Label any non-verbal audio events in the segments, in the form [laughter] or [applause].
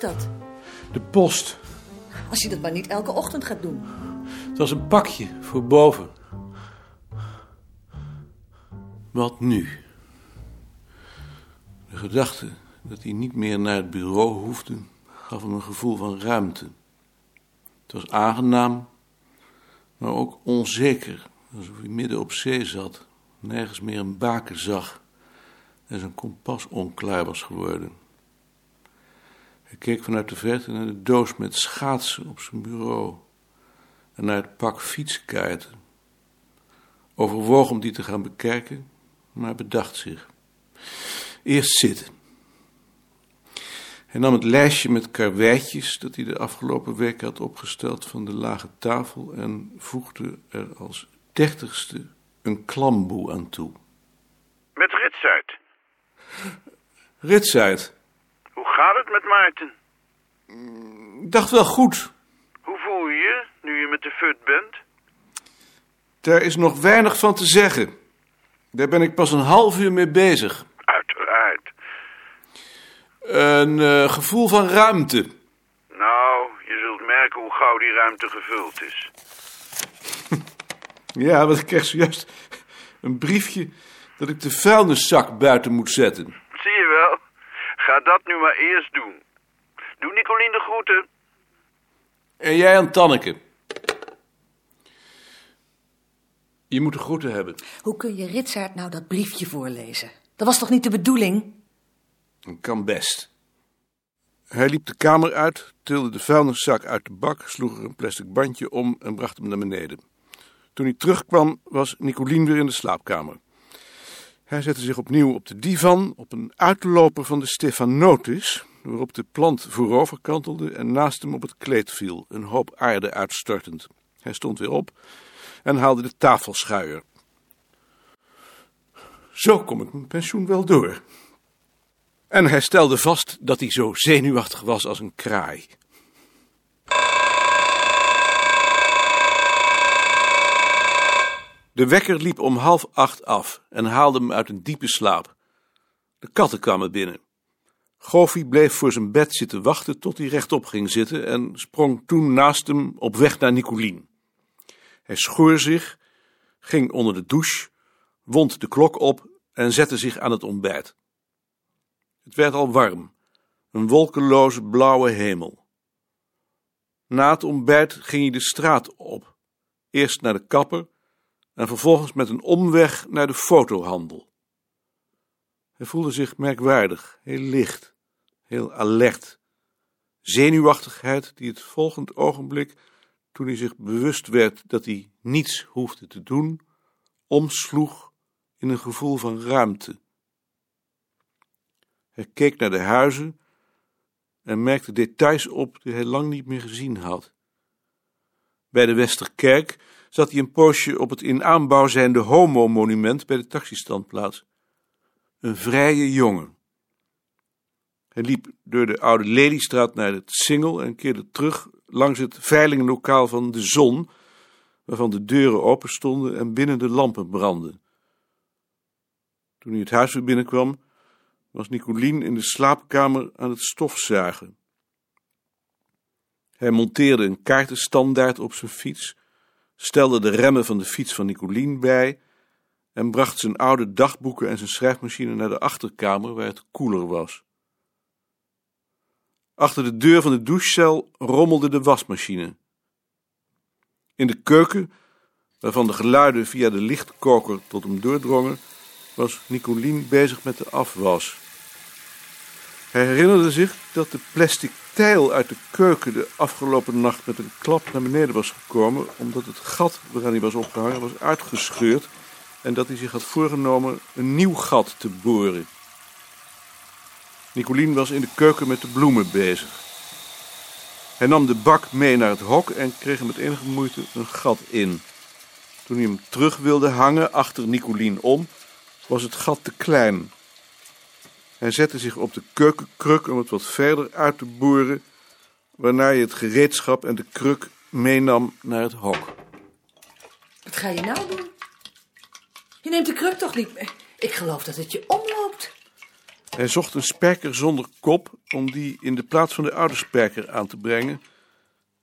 dat? De post. Als je dat maar niet elke ochtend gaat doen. Het was een pakje voor boven. Wat nu? De gedachte dat hij niet meer naar het bureau hoefde, gaf hem een gevoel van ruimte. Het was aangenaam, maar ook onzeker, alsof hij midden op zee zat, nergens meer een baken zag en zijn kompas onklaar was geworden. Hij keek vanuit de verte naar de doos met schaatsen op zijn bureau en naar het pak fietskaarten. Overwoog om die te gaan bekijken, maar bedacht zich. Eerst zitten. Hij nam het lijstje met karweitjes dat hij de afgelopen week had opgesteld van de lage tafel en voegde er als dertigste een klamboe aan toe. Met Ritsuit. Ritsuit, gaat het met Maarten? ik dacht wel goed. Hoe voel je je nu je met de fut bent? Daar is nog weinig van te zeggen. Daar ben ik pas een half uur mee bezig. Uiteraard. Een eh, gevoel van ruimte. Nou, je zult merken hoe gauw die ruimte gevuld is. [laughs] Ja, want ik kreeg zojuist een briefje dat ik de vuilniszak buiten moet zetten. Ga dat nu maar eerst doen. Doe Nicolien de groeten. En jij aan Tanneke. Je moet de groeten hebben. Hoe kun je Ritsaard nou dat briefje voorlezen? Dat was toch niet de bedoeling? Kan best. Hij liep de kamer uit, tilde de vuilniszak uit de bak, sloeg er een plastic bandje om en bracht hem naar beneden. Toen hij terugkwam, was Nicolien weer in de slaapkamer. Hij zette zich opnieuw op de divan, op een uitloper van de Stefanotis, waarop de plant voorover kantelde en naast hem op het kleed viel, een hoop aarde uitstortend. Hij stond weer op en haalde de tafelschuier. Zo kom ik mijn pensioen wel door. En hij stelde vast dat hij zo zenuwachtig was als een kraai. De wekker liep om half acht af en haalde hem uit een diepe slaap. De katten kwamen binnen. Goofy bleef voor zijn bed zitten wachten tot hij rechtop ging zitten en sprong toen naast hem op weg naar Nicolien. Hij schoor zich, ging onder de douche, wond de klok op en zette zich aan het ontbijt. Het werd al warm, een wolkeloze blauwe hemel. Na het ontbijt ging hij de straat op, eerst naar de kapper en vervolgens met een omweg naar de fotohandel. Hij voelde zich merkwaardig, heel licht, heel alert. Zenuwachtigheid die het volgend ogenblik, toen hij zich bewust werd dat hij niets hoefde te doen, omsloeg in een gevoel van ruimte. Hij keek naar de huizen en merkte details op die hij lang niet meer gezien had. Bij de Westerkerk zat hij een poosje op het in aanbouw zijnde homo-monument bij de taxistandplaats. Een vrije jongen. Hij liep door de oude Lelystraat naar het Singel en keerde terug langs het veilinglokaal van de Zon, waarvan de deuren open stonden en binnen de lampen brandden. Toen hij het huis weer binnenkwam, was Nicolien in de slaapkamer aan het stofzuigen. Hij monteerde een kaartenstandaard op zijn fiets, stelde de remmen van de fiets van Nicolien bij en bracht zijn oude dagboeken en zijn schrijfmachine naar de achterkamer waar het koeler was. Achter de deur van de douchecel rommelde de wasmachine. In de keuken, waarvan de geluiden via de lichtkoker tot hem doordrongen, was Nicolien bezig met de afwas. Hij herinnerde zich dat de plastic tijl uit de keuken de afgelopen nacht met een klap naar beneden was gekomen, omdat het gat waaraan hij was opgehangen was uitgescheurd en dat hij zich had voorgenomen een nieuw gat te boren. Nicolien was in de keuken met de bloemen bezig. Hij nam de bak mee naar het hok en kreeg met enige moeite een gat in. Toen hij hem terug wilde hangen achter Nicolien om, was het gat te klein. Hij zette zich op de keukenkruk om het wat verder uit te boren, waarna hij het gereedschap en de kruk meenam naar het hok. Wat ga je nou doen? Je neemt de kruk toch niet mee? Ik geloof dat het je omloopt. Hij zocht een sperker zonder kop om die in de plaats van de oude sperker aan te brengen.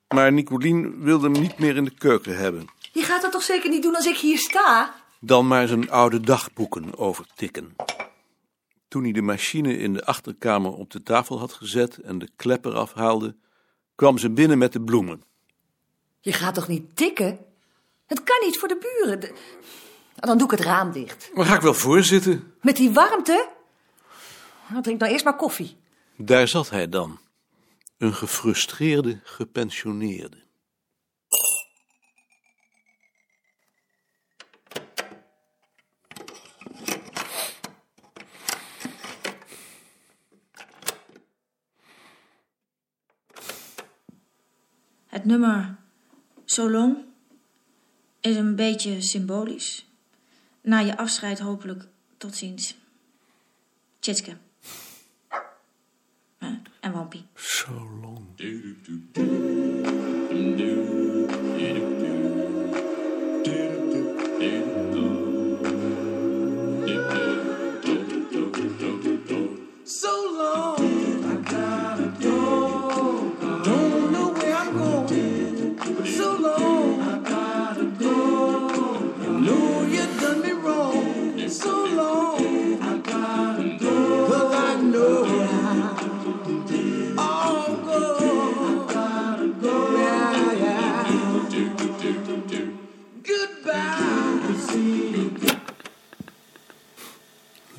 Maar Nicolien wilde hem niet meer in de keuken hebben. Je gaat dat toch zeker niet doen als ik hier sta? Dan maar zijn oude dagboeken overtikken. Toen hij de machine in de achterkamer op de tafel had gezet en de klepper afhaalde, kwam ze binnen met de bloemen. Je gaat toch niet tikken? Het kan niet voor de buren. De- Dan doe ik het raam dicht. Maar ga ik wel voorzitten? Met die warmte? Nou, drink nou eerst maar koffie. Daar zat hij dan. Een gefrustreerde gepensioneerde. Het nummer So Long is een beetje symbolisch. Na je afscheid hopelijk tot ziens. Tjitske. Eh, En Wampie. So long.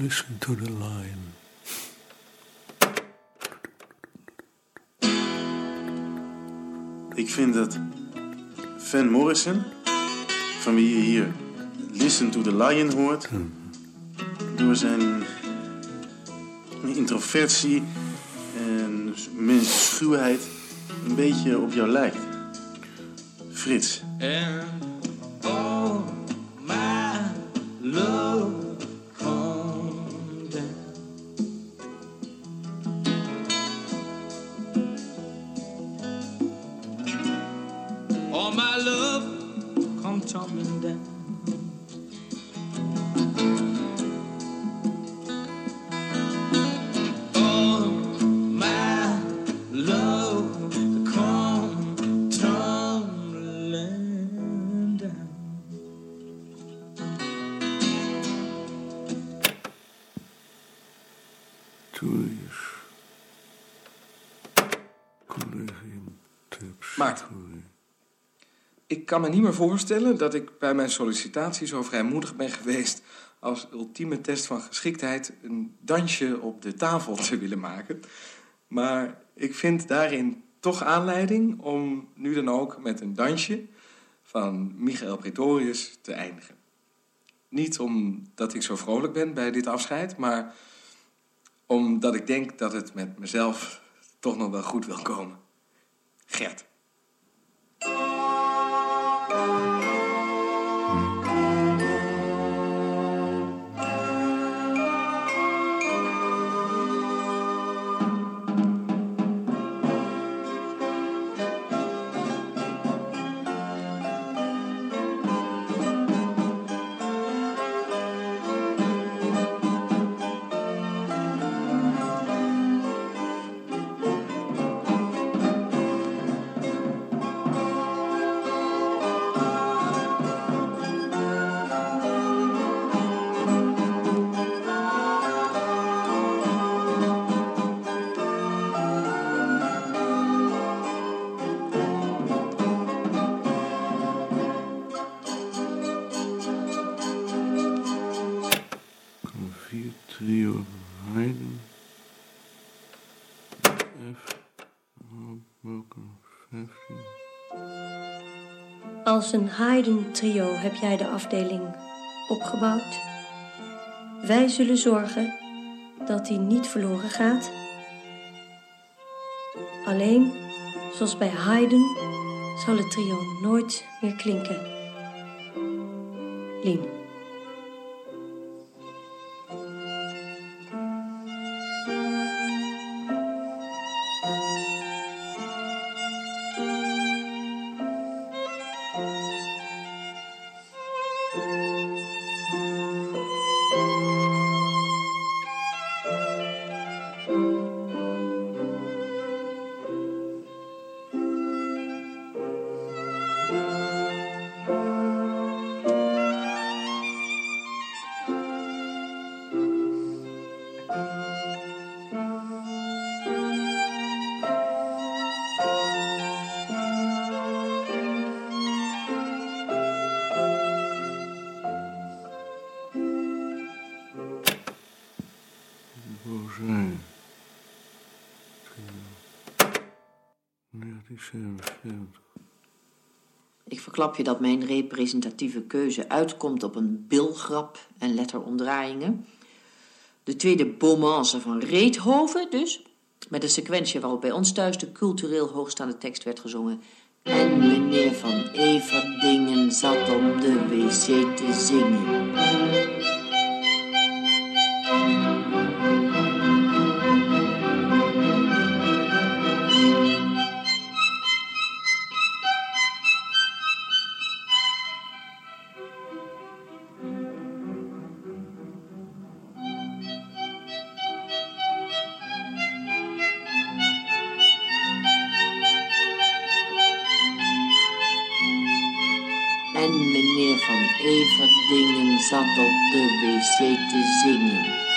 Listen to the line. Ik vind dat Van Morrison, van wie je hier Listen to the Lion hoort, door zijn introversie en mensenschuwheid een beetje op jou lijkt. Frits, And all my love kan me niet meer voorstellen dat ik bij mijn sollicitatie zo vrijmoedig ben geweest als ultieme test van geschiktheid een dansje op de tafel te willen maken. Maar ik vind daarin toch aanleiding om nu dan ook met een dansje van Michael Pretorius te eindigen. Niet omdat ik zo vrolijk ben bij dit afscheid, maar omdat ik denk dat het met mezelf toch nog wel goed wil komen. Gert. F. Welke 15. Als een Haydn-trio heb jij de afdeling opgebouwd. Wij zullen zorgen dat die niet verloren gaat. Alleen, zoals bij Haydn, zal het trio nooit meer klinken. Lien. Ik verklap je dat mijn representatieve keuze uitkomt op een bilgrap en letteromdraaiingen. De tweede bomance van Reethoven dus, met een sequentie waarop bij ons thuis de cultureel hoogstaande tekst werd gezongen. En meneer van Everdingen zat op de wc te zingen. Zat op de wc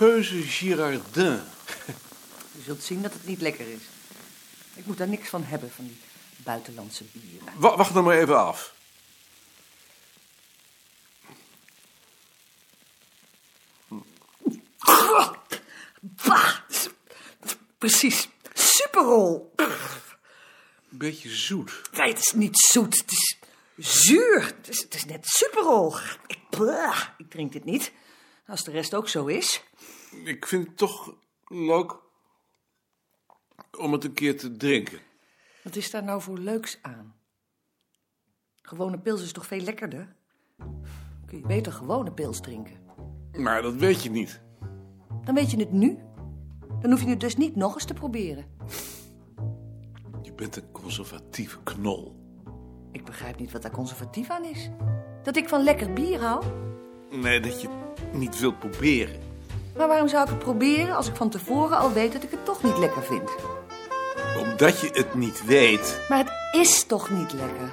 geuze Girardin. [laughs] Je zult zien dat het niet lekker is. Ik moet daar niks van hebben, van die buitenlandse bieren. Wa- wacht nog maar even af. Bah! Precies. Superrol. Een beetje zoet. Nee, het is niet zoet. Het is zuur. Het is, het is net superrol. Ik, bah, ik drink dit niet. Als de rest ook zo is. Ik vind het toch leuk om het een keer te drinken. Wat is daar nou voor leuks aan? Gewone pils is toch veel lekkerder? Kun je beter gewone pils drinken. Maar dat weet je niet. Dan weet je het nu. Dan hoef je het dus niet nog eens te proberen. Je bent een conservatieve knol. Ik begrijp niet wat daar conservatief aan is. Dat ik van lekker bier hou? Nee, dat je het niet wilt proberen. Maar waarom zou ik het proberen als ik van tevoren al weet dat ik het toch niet lekker vind? Omdat je het niet weet. Maar het is toch niet lekker?